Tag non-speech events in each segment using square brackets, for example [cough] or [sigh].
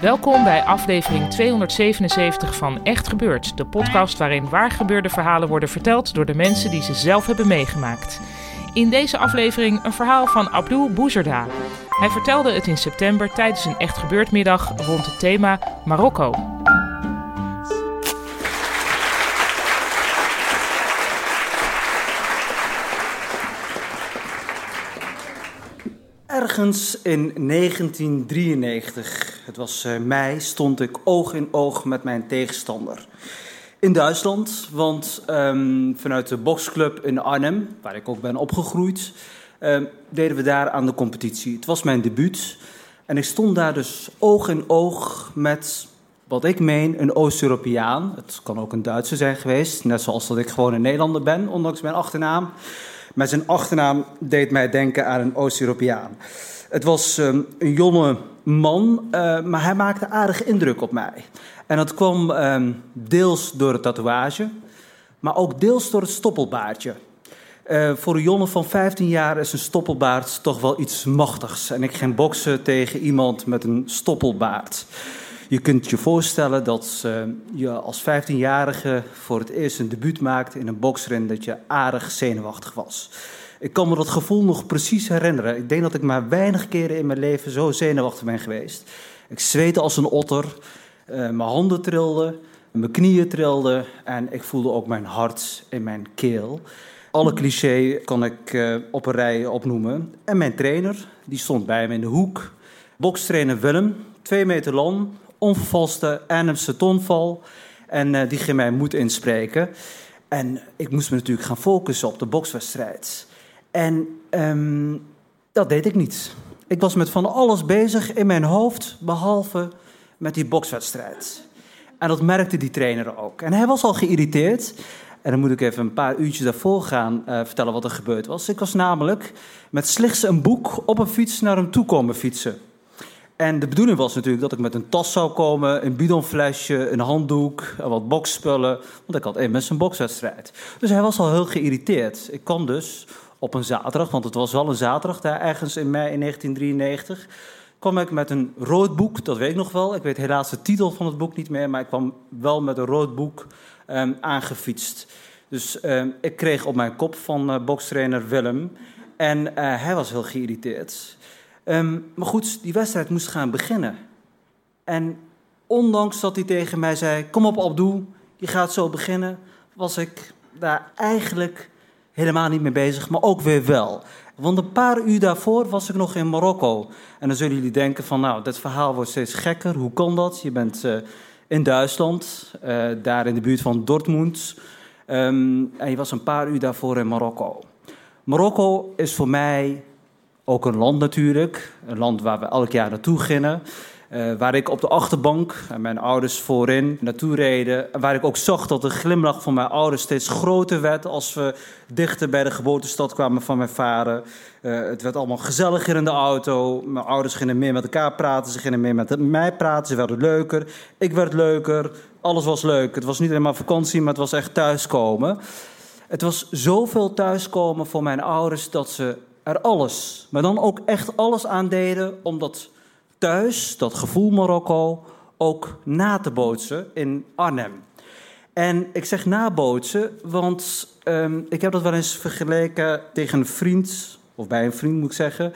Welkom bij aflevering 277 van Echt Gebeurd, de podcast waarin waargebeurde verhalen worden verteld door de mensen die ze zelf hebben meegemaakt. In deze aflevering een verhaal van Abdul Boezerda. Hij vertelde het in september tijdens een Echt Gebeurd middag rond het thema Marokko. Ergens in 1993, het was uh, mei, stond ik oog in oog met mijn tegenstander. In Duitsland, want um, vanuit de boxclub in Arnhem, waar ik ook ben opgegroeid, um, deden we daar aan de competitie. Het was mijn debuut en ik stond daar dus oog in oog met wat ik meen een Oost-Europeaan. Het kan ook een Duitser zijn geweest, net zoals dat ik gewoon een Nederlander ben, ondanks mijn achternaam. Maar zijn achternaam deed mij denken aan een Oost-Europeaan. Het was um, een jonge man, uh, maar hij maakte aardige indruk op mij. En dat kwam um, deels door het tatoeage, maar ook deels door het stoppelbaardje. Uh, voor een jongen van 15 jaar is een stoppelbaard toch wel iets machtigs. En ik ging boksen tegen iemand met een stoppelbaard. Je kunt je voorstellen dat uh, je als 15-jarige voor het eerst een debuut maakt in een boksren, dat je aardig zenuwachtig was. Ik kan me dat gevoel nog precies herinneren. Ik denk dat ik maar weinig keren in mijn leven zo zenuwachtig ben geweest. Ik zweette als een otter, uh, mijn handen trilden, mijn knieën trilden en ik voelde ook mijn hart in mijn keel. Alle cliché kan ik uh, op een rij opnoemen. En mijn trainer, die stond bij me in de hoek. Bokstrainer Willem, twee meter lang, onvervalste Arnhemse tonval. En uh, die ging mij moed inspreken. En ik moest me natuurlijk gaan focussen op de bokswedstrijd. En um, dat deed ik niet. Ik was met van alles bezig in mijn hoofd, behalve met die bokswedstrijd. En dat merkte die trainer ook. En hij was al geïrriteerd. En dan moet ik even een paar uurtjes daarvoor gaan uh, vertellen wat er gebeurd was. Ik was namelijk met slechts een boek op een fiets naar hem toe komen fietsen. En de bedoeling was natuurlijk dat ik met een tas zou komen, een bidonflesje, een handdoek, wat boksspullen. Want ik had immers een bokswedstrijd. Dus hij was al heel geïrriteerd. Ik kwam dus op een zaterdag, want het was wel een zaterdag daar ergens in mei in 1993. kwam ik met een rood boek, dat weet ik nog wel. Ik weet helaas de titel van het boek niet meer, maar ik kwam wel met een rood boek um, aangefietst. Dus um, ik kreeg op mijn kop van uh, bokstrainer Willem. En uh, hij was heel geïrriteerd. Um, maar goed, die wedstrijd moest gaan beginnen. En ondanks dat hij tegen mij zei: Kom op, Abdul, je gaat zo beginnen, was ik daar eigenlijk helemaal niet mee bezig, maar ook weer wel. Want een paar uur daarvoor was ik nog in Marokko. En dan zullen jullie denken: van nou, dit verhaal wordt steeds gekker. Hoe kan dat? Je bent uh, in Duitsland, uh, daar in de buurt van Dortmund. Um, en je was een paar uur daarvoor in Marokko. Marokko is voor mij ook een land natuurlijk, een land waar we elk jaar naartoe gingen. Uh, waar ik op de achterbank en mijn ouders voorin naartoe reden. Waar ik ook zag dat de glimlach van mijn ouders steeds groter werd als we dichter bij de geboortestad kwamen van mijn vader. Uh, het werd allemaal gezelliger in de auto. Mijn ouders gingen meer met elkaar praten, ze gingen meer met mij praten. Ze werden leuker, ik werd leuker. Alles was leuk. Het was niet alleen maar vakantie, maar het was echt thuiskomen. Het was zoveel thuiskomen voor mijn ouders dat ze er alles, maar dan ook echt alles aan deden om dat thuis, dat gevoel Marokko, ook na te bootsen in Arnhem. En ik zeg nabootsen, want um, ik heb dat wel eens vergeleken tegen een vriend, of bij een vriend moet ik zeggen,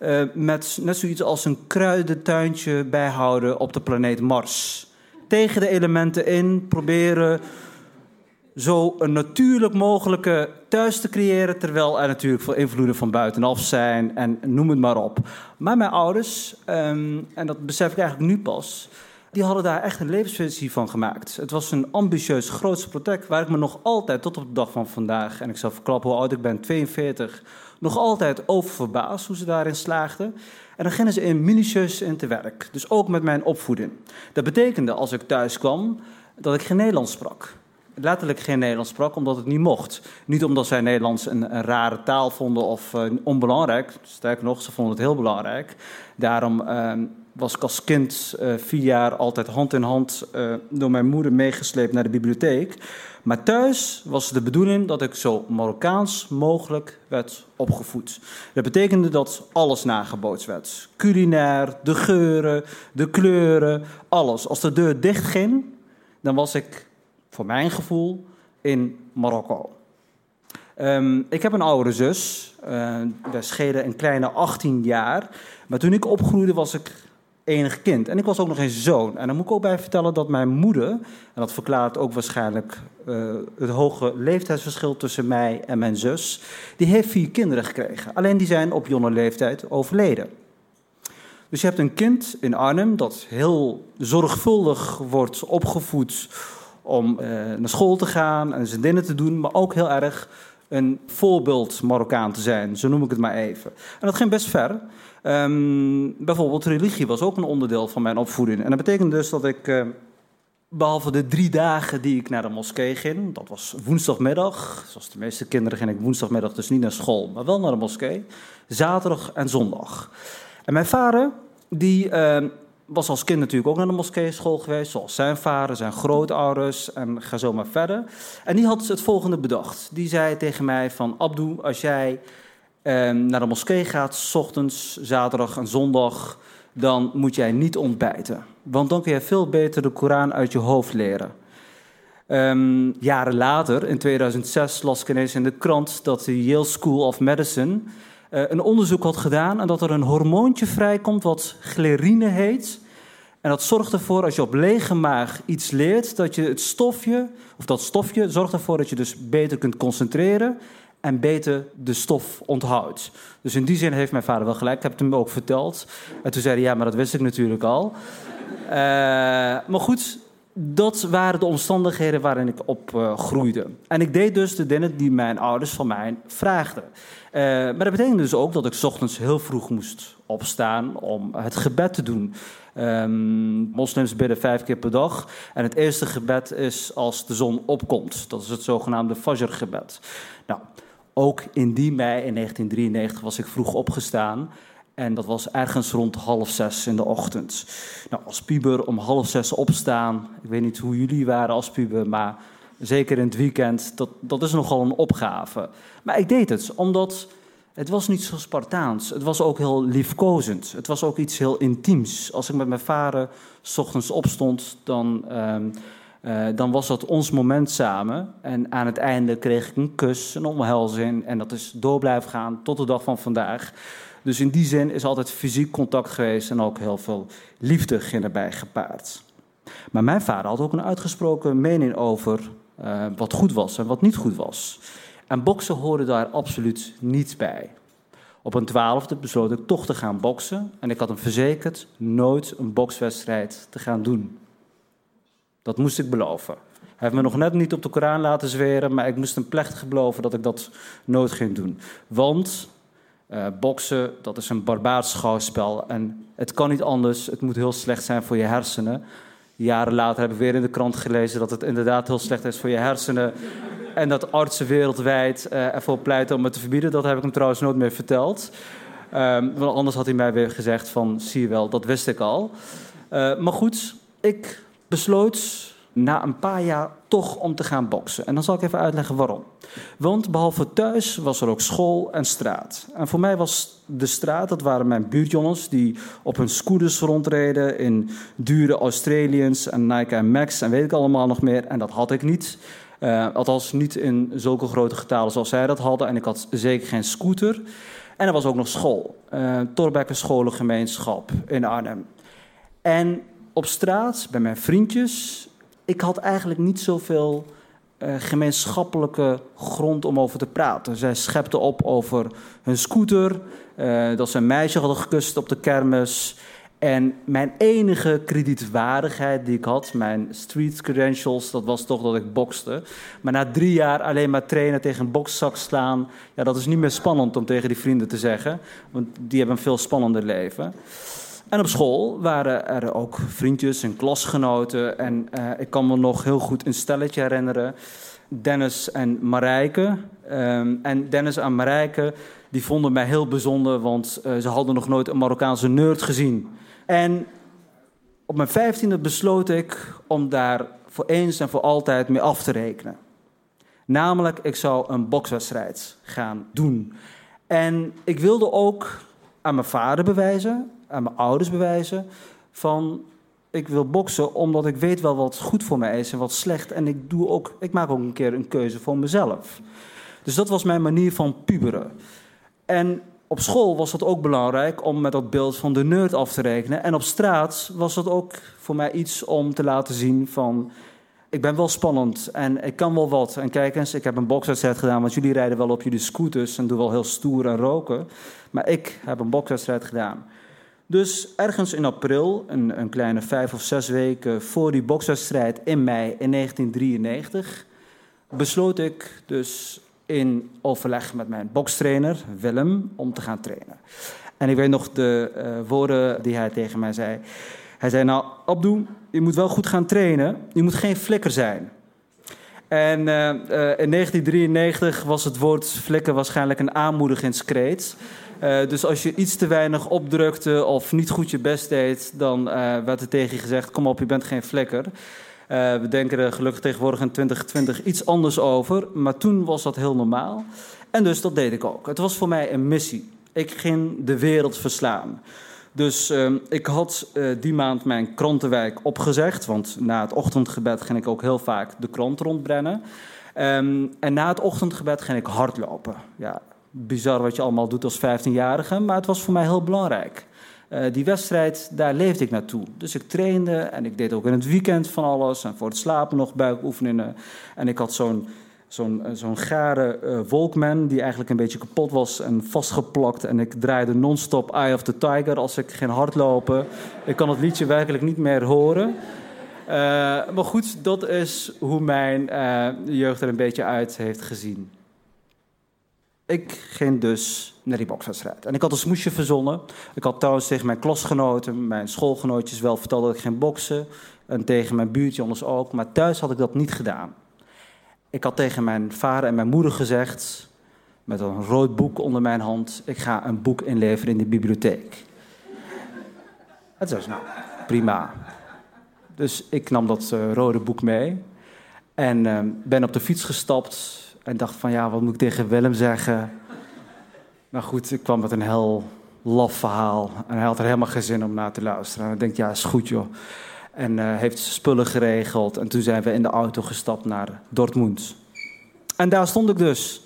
uh, met net zoiets als een kruidentuintje bijhouden op de planeet Mars. Tegen de elementen in proberen zo een natuurlijk mogelijke thuis te creëren, terwijl er natuurlijk veel invloeden van buitenaf zijn en noem het maar op. Maar mijn ouders, ehm, en dat besef ik eigenlijk nu pas, die hadden daar echt een levensvisie van gemaakt. Het was een ambitieus grootste project waar ik me nog altijd tot op de dag van vandaag, en ik zal verklappen hoe oud ik ben, 42, nog altijd over verbaasd hoe ze daarin slaagden. En dan gingen ze in minutieus in te werk. Dus ook met mijn opvoeding. Dat betekende als ik thuis kwam dat ik geen Nederlands sprak. Letterlijk geen Nederlands sprak, omdat het niet mocht. Niet omdat zij Nederlands een, een rare taal vonden of uh, onbelangrijk. Sterker nog, ze vonden het heel belangrijk. Daarom uh, was ik als kind uh, vier jaar altijd hand in hand uh, door mijn moeder meegesleept naar de bibliotheek. Maar thuis was de bedoeling dat ik zo Marokkaans mogelijk werd opgevoed. Dat betekende dat alles nagebootst werd. Culinair, de geuren, de kleuren, alles. Als de deur dicht ging, dan was ik, voor mijn gevoel, in Marokko. Um, ik heb een oudere zus. Uh, wij schelen een kleine 18 jaar. Maar toen ik opgroeide was ik enig kind. En ik was ook nog een zoon. En dan moet ik ook bij vertellen dat mijn moeder, en dat verklaart ook waarschijnlijk uh, het hoge leeftijdsverschil tussen mij en mijn zus, die heeft vier kinderen gekregen. Alleen die zijn op jonge leeftijd overleden. Dus je hebt een kind in Arnhem dat heel zorgvuldig wordt opgevoed om uh, naar school te gaan en zijn dingen te doen, maar ook heel erg een voorbeeld Marokkaan te zijn, zo noem ik het maar even. En dat ging best ver. Um, bijvoorbeeld religie was ook een onderdeel van mijn opvoeding. En dat betekent dus dat ik, uh, behalve de drie dagen die ik naar de moskee ging, dat was woensdagmiddag, zoals de meeste kinderen ging ik woensdagmiddag dus niet naar school, maar wel naar de moskee, zaterdag en zondag. En mijn vader, die uh, was als kind natuurlijk ook naar de moskeeschool geweest, zoals zijn vader, zijn grootouders en ga zo maar verder. En die had het volgende bedacht. Die zei tegen mij van, Abdou, als jij um, naar de moskee gaat, s ochtends, zaterdag en zondag, dan moet jij niet ontbijten. Want dan kun je veel beter de Koran uit je hoofd leren. Um, jaren later, in 2006, las ik ineens in de krant dat de Yale School of Medicine een onderzoek had gedaan en dat er een hormoontje vrijkomt wat glerine heet. En dat zorgt ervoor, als je op lege maag iets leert, dat je het stofje, of dat stofje zorgt ervoor dat je dus beter kunt concentreren en beter de stof onthoudt. Dus in die zin heeft mijn vader wel gelijk. Ik heb het hem ook verteld. En toen zei hij, ja, maar dat wist ik natuurlijk al. Uh, maar goed, dat waren de omstandigheden waarin ik op uh, groeide. En ik deed dus de dingen die mijn ouders van mij vraagden. Uh, maar dat betekende dus ook dat ik ochtends heel vroeg moest opstaan om het gebed te doen. Um, moslims bidden vijf keer per dag. En het eerste gebed is als de zon opkomt. Dat is het zogenaamde Fajr-gebed. Nou, ook in die mei in 1993 was ik vroeg opgestaan. En dat was ergens rond half zes in de ochtend. Nou, als puber om half zes opstaan. Ik weet niet hoe jullie waren als puber, maar zeker in het weekend. Dat, dat is nogal een opgave. Maar ik deed het, omdat het was niet zo Spartaans. Het was ook heel liefkozend. Het was ook iets heel intiems. Als ik met mijn vader s ochtends opstond, dan... Um, uh, dan was dat ons moment samen. En aan het einde kreeg ik een kus, een omhelzing. En dat is door blijven gaan tot de dag van vandaag. Dus in die zin is altijd fysiek contact geweest en ook heel veel liefde ging erbij gepaard. Maar mijn vader had ook een uitgesproken mening over uh, wat goed was en wat niet goed was. En boksen hoorde daar absoluut niet bij. Op een twaalfde besloot ik toch te gaan boksen. En ik had hem verzekerd nooit een bokswedstrijd te gaan doen. Dat moest ik beloven. Hij heeft me nog net niet op de Koran laten zweren, maar ik moest hem plechtig beloven dat ik dat nooit ging doen. Want uh, boksen, dat is een barbaars schouwspel en het kan niet anders. Het moet heel slecht zijn voor je hersenen. Jaren later heb ik weer in de krant gelezen dat het inderdaad heel slecht is voor je hersenen. En dat artsen wereldwijd uh, ervoor pleiten om het te verbieden. Dat heb ik hem trouwens nooit meer verteld. Um, want anders had hij mij weer gezegd van, zie je wel, dat wist ik al. Uh, maar goed, ik besloot na een paar jaar toch om te gaan boksen. En dan zal ik even uitleggen waarom. Want behalve thuis was er ook school en straat. En voor mij was de straat, dat waren mijn buurtjongens... die op hun scooters rondreden in dure Australians en Nike en Max... en weet ik allemaal nog meer. En dat had ik niet. Uh, althans niet in zulke grote getalen zoals zij dat hadden. En ik had zeker geen scooter. En er was ook nog school. Uh, Torbekke Scholengemeenschap in Arnhem. En op straat, bij mijn vriendjes, ik had eigenlijk niet zoveel uh, gemeenschappelijke grond om over te praten. Zij schepten op over hun scooter, uh, dat ze een meisje hadden gekust op de kermis. En mijn enige kredietwaardigheid die ik had, mijn street credentials, dat was toch dat ik bokste. Maar na drie jaar alleen maar trainen tegen een bokszak slaan, ja, dat is niet meer spannend om tegen die vrienden te zeggen. Want die hebben een veel spannender leven. En op school waren er ook vriendjes en klasgenoten. En uh, ik kan me nog heel goed een stelletje herinneren. Dennis en Marijke. Um, en Dennis en Marijke die vonden mij heel bijzonder, want uh, ze hadden nog nooit een Marokkaanse nerd gezien. En op mijn vijftiende besloot ik om daar voor eens en voor altijd mee af te rekenen. Namelijk, ik zou een bokswedstrijd gaan doen. En ik wilde ook aan mijn vader bewijzen, aan mijn ouders bewijzen, van ik wil boksen omdat ik weet wel wat goed voor mij is en wat slecht. En ik, doe ook, ik maak ook een keer een keuze voor mezelf. Dus dat was mijn manier van puberen. En op school was dat ook belangrijk om met dat beeld van de nerd af te rekenen. En op straat was dat ook voor mij iets om te laten zien van... ik ben wel spannend en ik kan wel wat. En kijk eens, ik heb een bokswedstrijd gedaan... want jullie rijden wel op jullie scooters en doen wel heel stoer en roken. Maar ik heb een bokswedstrijd gedaan. Dus ergens in april, een, een kleine vijf of zes weken voor die bokswedstrijd in mei in 1993... besloot ik dus in overleg met mijn bokstrainer Willem om te gaan trainen. En ik weet nog de uh, woorden die hij tegen mij zei. Hij zei: Nou, Abdoe, je moet wel goed gaan trainen. Je moet geen flikker zijn. En uh, uh, in 1993 was het woord flikker waarschijnlijk een aanmoedigingskreet. dus als je iets te weinig opdrukte of niet goed je best deed, dan werd er tegen je gezegd: Kom op, je bent geen flikker. Uh, we denken er gelukkig tegenwoordig in 2020 iets anders over. Maar toen was dat heel normaal. En dus dat deed ik ook. Het was voor mij een missie. Ik ging de wereld verslaan. Dus uh, ik had uh, die maand mijn krantenwijk opgezegd. Want na het ochtendgebed ging ik ook heel vaak de krant rondbrennen. Um, en na het ochtendgebed ging ik hardlopen. Ja, bizar wat je allemaal doet als 15-jarige. Maar het was voor mij heel belangrijk. Uh, die wedstrijd, daar leefde ik naartoe. Dus ik trainde en ik deed ook in het weekend van alles. En voor het slapen nog buikoefeningen. En ik had zo'n zo'n zo'n gare uh, Walkman die eigenlijk een beetje kapot was en vastgeplakt. En ik draaide non-stop Eye of the Tiger als ik ging hardlopen. Ik kan het liedje werkelijk niet meer horen. Uh, maar goed, dat is hoe mijn jeugd er een beetje uit heeft gezien. Ik ging dus naar die bokswedstrijd. En ik had een smoesje verzonnen. Ik had trouwens tegen mijn klasgenoten, mijn schoolgenootjes wel verteld dat ik ging boksen. En tegen mijn buurtje anders ook. Maar thuis had ik dat niet gedaan. Ik had tegen mijn vader en mijn moeder gezegd, met een rood boek onder mijn hand, ik ga een boek inleveren in de bibliotheek. Het was nou prima. Dus ik nam dat uh, rode boek mee en uh, ben op de fiets gestapt en dacht van ja, wat moet ik tegen Willem zeggen? Maar goed, ik kwam met een heel laf verhaal. En hij had er helemaal geen zin om naar te luisteren. En ik denk, ja, is goed joh. En uh, heeft spullen geregeld. En toen zijn we in de auto gestapt naar Dortmund. En daar stond ik dus.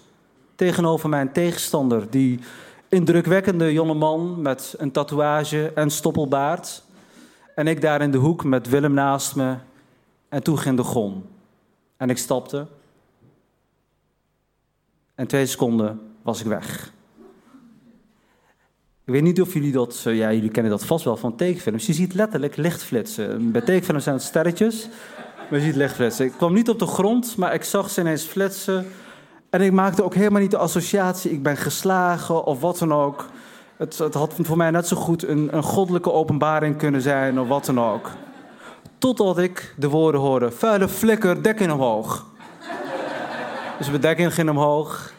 Tegenover mijn tegenstander. Die indrukwekkende jongeman met een tatoeage en stoppelbaard. En ik daar in de hoek met Willem naast me. En toen ging de gon. En ik stapte. En twee seconden was ik weg. Ik weet niet of jullie dat, ja, jullie kennen dat vast wel van tekenfilms. Je ziet letterlijk lichtflitsen. Bij tekenfilms zijn het sterretjes, maar je ziet lichtflitsen. Ik kwam niet op de grond, maar ik zag ze ineens flitsen. En ik maakte ook helemaal niet de associatie, ik ben geslagen of wat dan ook. Het, het had voor mij net zo goed een, een goddelijke openbaring kunnen zijn of wat dan ook. Totdat ik de woorden hoorde, vuile flikker, dekking omhoog. Dus de bedekking ging omhoog.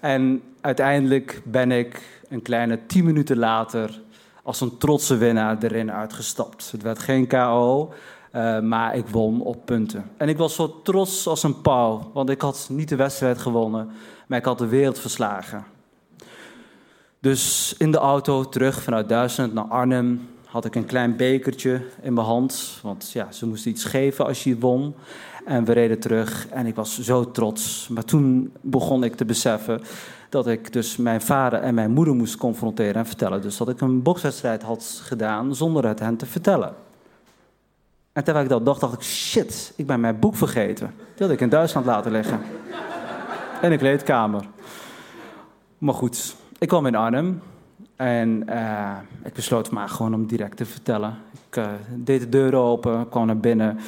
En uiteindelijk ben ik een kleine tien minuten later als een trotse winnaar erin uitgestapt. Het werd geen KO, uh, maar ik won op punten. En ik was zo trots als een pauw, want ik had niet de wedstrijd gewonnen, maar ik had de wereld verslagen. Dus in de auto terug vanuit Duitsland naar Arnhem had ik een klein bekertje in mijn hand. Want ja, ze moesten iets geven als je won. En we reden terug en ik was zo trots. Maar toen begon ik te beseffen dat ik dus mijn vader en mijn moeder moest confronteren en vertellen. Dus dat ik een bokswedstrijd had gedaan zonder het hen te vertellen. En terwijl ik dat dacht, dacht ik, shit, ik ben mijn boek vergeten. Die had ik in Duitsland laten liggen. In de kleedkamer. Maar goed, ik kwam in Arnhem. En uh, ik besloot maar gewoon om direct te vertellen. Ik uh, deed de deur open, kwam naar binnen.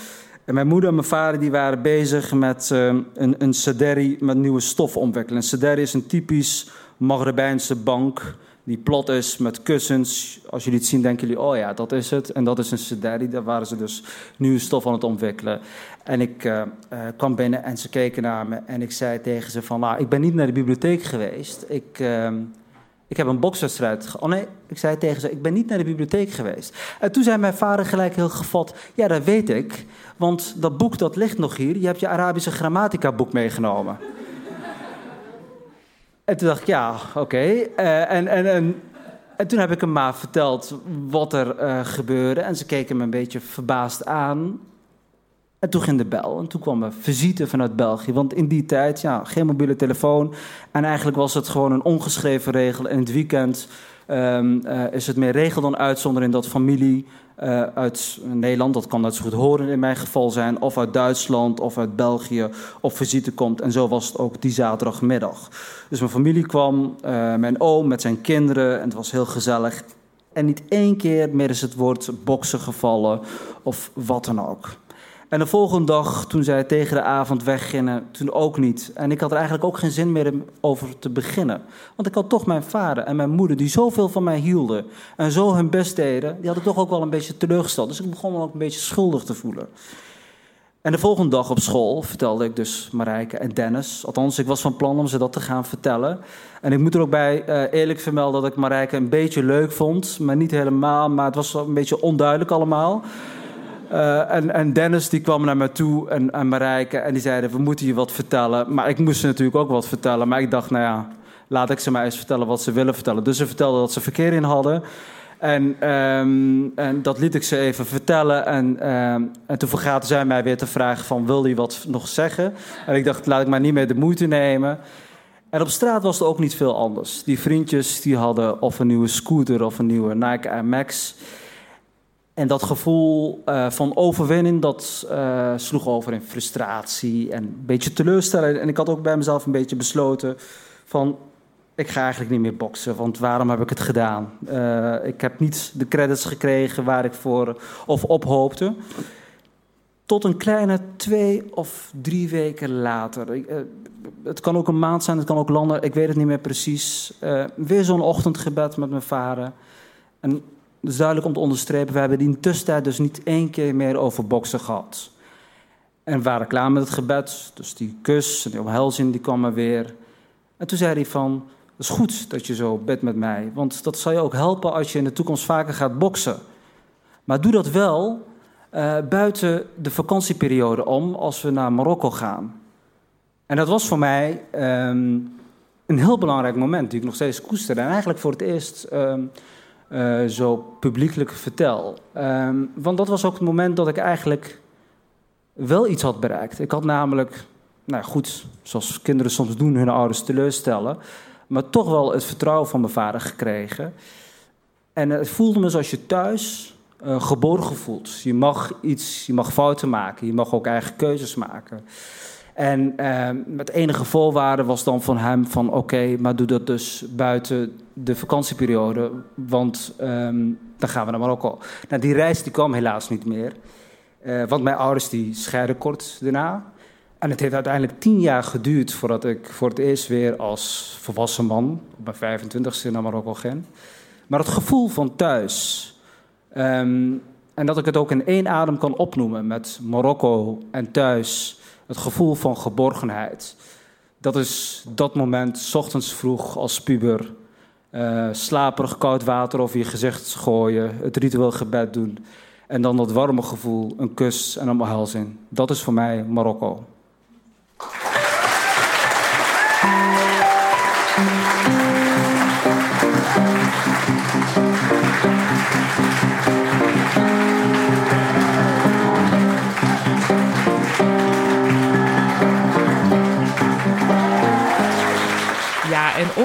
En mijn moeder en mijn vader die waren bezig met uh, een, een sederi met nieuwe stof ontwikkelen. Een sederi is een typisch Maghrebijnse bank die plat is met kussens. Als jullie het zien, denken jullie, oh ja, dat is het. En dat is een sederi. Daar waren ze dus nieuwe stof aan het ontwikkelen. En ik uh, uh, kwam binnen en ze keken naar me. En ik zei tegen ze van, nou, ik ben niet naar de bibliotheek geweest. Ik, uh, ik heb een bokswedstrijd. Oh nee, ik zei tegen ze, ik ben niet naar de bibliotheek geweest. En toen zei mijn vader gelijk heel gevat, ja, dat weet ik. Want dat boek, dat ligt nog hier. Je hebt je Arabische grammatica boek meegenomen. [laughs] En toen dacht ik, ja, oké. Uh, en, en, en, en, toen heb ik hem maar verteld wat er uh, gebeurde. En ze keken me een beetje verbaasd aan. En toen ging de bel. En toen kwam een visite vanuit België. Want in die tijd, ja, geen mobiele telefoon. En eigenlijk was het gewoon een ongeschreven regel. En in het weekend um, uh, is het meer regel dan uitzondering dat familie uh, uit Nederland, dat kan net zo goed horen in mijn geval zijn, of uit Duitsland of uit België op visite komt. En zo was het ook die zaterdagmiddag. Dus mijn familie kwam, uh, mijn oom met zijn kinderen, en het was heel gezellig. En niet één keer meer is het woord boksen gevallen of wat dan ook. En de volgende dag, toen zij tegen de avond weggingen, toen ook niet. En ik had er eigenlijk ook geen zin meer over te beginnen. Want ik had toch mijn vader en mijn moeder, die zoveel van mij hielden en zo hun best deden, die had ik toch ook wel een beetje teleurgesteld. Dus ik begon me ook een beetje schuldig te voelen. En de volgende dag op school vertelde ik dus Marijke en Dennis. Althans, ik was van plan om ze dat te gaan vertellen. En ik moet er ook bij uh, eerlijk vermelden dat ik Marijke een beetje leuk vond. Maar niet helemaal, maar het was een beetje onduidelijk allemaal. Uh, en, en, Dennis die kwam naar me toe en, en Marijke en die zeiden: We moeten je wat vertellen. Maar ik moest ze natuurlijk ook wat vertellen. Maar ik dacht: Nou ja, laat ik ze maar eens vertellen wat ze willen vertellen. Dus ze vertelden dat ze verkeer in hadden. En, um, en dat liet ik ze even vertellen. En, um, en toen vergaten zij mij weer te vragen: van, Wil je wat nog zeggen? En ik dacht: Laat ik maar niet meer de moeite nemen. En op straat was het ook niet veel anders. Die vriendjes die hadden of een nieuwe scooter of een nieuwe Nike Air Max. En dat gevoel uh, van overwinning, dat uh, sloeg over in frustratie en een beetje teleurstelling. En ik had ook bij mezelf een beetje besloten van... ik ga eigenlijk niet meer boksen, want waarom heb ik het gedaan? Uh, ik heb niet de credits gekregen waar ik voor of op hoopte. Tot een kleine twee of drie weken later. het kan ook een maand zijn, het kan ook langer, ik weet het niet meer precies. weer zo'n ochtendgebed met mijn vader. En is duidelijk om te onderstrepen. We hebben in tussentijd dus niet één keer meer over boksen gehad. En we waren klaar met het gebed. Dus die kus en die omhelzing die kwam er weer. En toen zei hij van, het is goed dat je zo bidt met mij. Want dat zal je ook helpen als je in de toekomst vaker gaat boksen. Maar doe dat wel uh, buiten de vakantieperiode om als we naar Marokko gaan. En dat was voor mij um, een heel belangrijk moment die ik nog steeds koester. En eigenlijk voor het eerst... Um, uh, zo publiekelijk vertel. Um, want dat was ook het moment dat ik eigenlijk wel iets had bereikt. Ik had namelijk, nou goed, zoals kinderen soms doen, hun ouders teleurstellen, maar toch wel het vertrouwen van mijn vader gekregen. En het voelde me zoals je thuis uh, geborgen voelt. Je mag iets, je mag fouten maken, je mag ook eigen keuzes maken. En uh, met enige voorwaarde was dan van hem van oké, maar doe dat dus buiten de vakantieperiode, want um, dan gaan we naar Marokko. Nou, die reis die kwam helaas niet meer, uh, want mijn ouders die scheiden kort daarna. En het heeft uiteindelijk tien jaar geduurd voordat ik voor het eerst weer als volwassen man op mijn 25ste naar Marokko ging. Maar het gevoel van thuis, um, en dat ik het ook in één adem kan opnoemen met Marokko en thuis het gevoel van geborgenheid. Dat is dat moment, ochtends vroeg als puber, uh, slaperig koud water over je gezicht gooien, het ritueel gebed doen. En dan dat warme gevoel, een kus en een omhelzing. Dat is voor mij Marokko.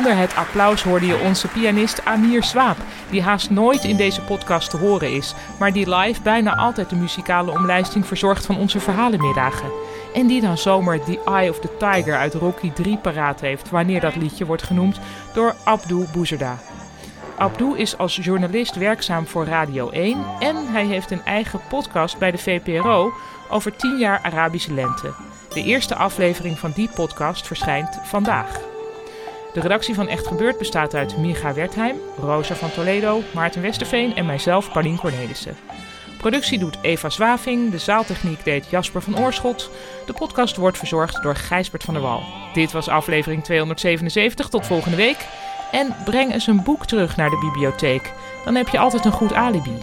Onder het applaus hoorde je onze pianist Amir Swaap, die haast nooit in deze podcast te horen is, maar die live bijna altijd de muzikale omlijsting verzorgt van onze verhalenmiddagen. En die dan zomaar The Eye of the Tiger uit Rocky 3 paraat heeft wanneer dat liedje wordt genoemd door Abdul Boezerda. Abdul is als journalist werkzaam voor Radio 1 en hij heeft een eigen podcast bij de VPRO over 10 jaar Arabische lente. De eerste aflevering van die podcast verschijnt vandaag. De redactie van Echt Gebeurd bestaat uit Micha Wertheim, Rosa van Toledo, Maarten Westerveen en mijzelf, Paulien Cornelissen. Productie doet Eva Zwaving, de zaaltechniek deed Jasper van Oorschot. De podcast wordt verzorgd door Gijsbert van der Wal. Dit was aflevering 277, tot volgende week. En breng eens een boek terug naar de bibliotheek. Dan heb je altijd een goed alibi.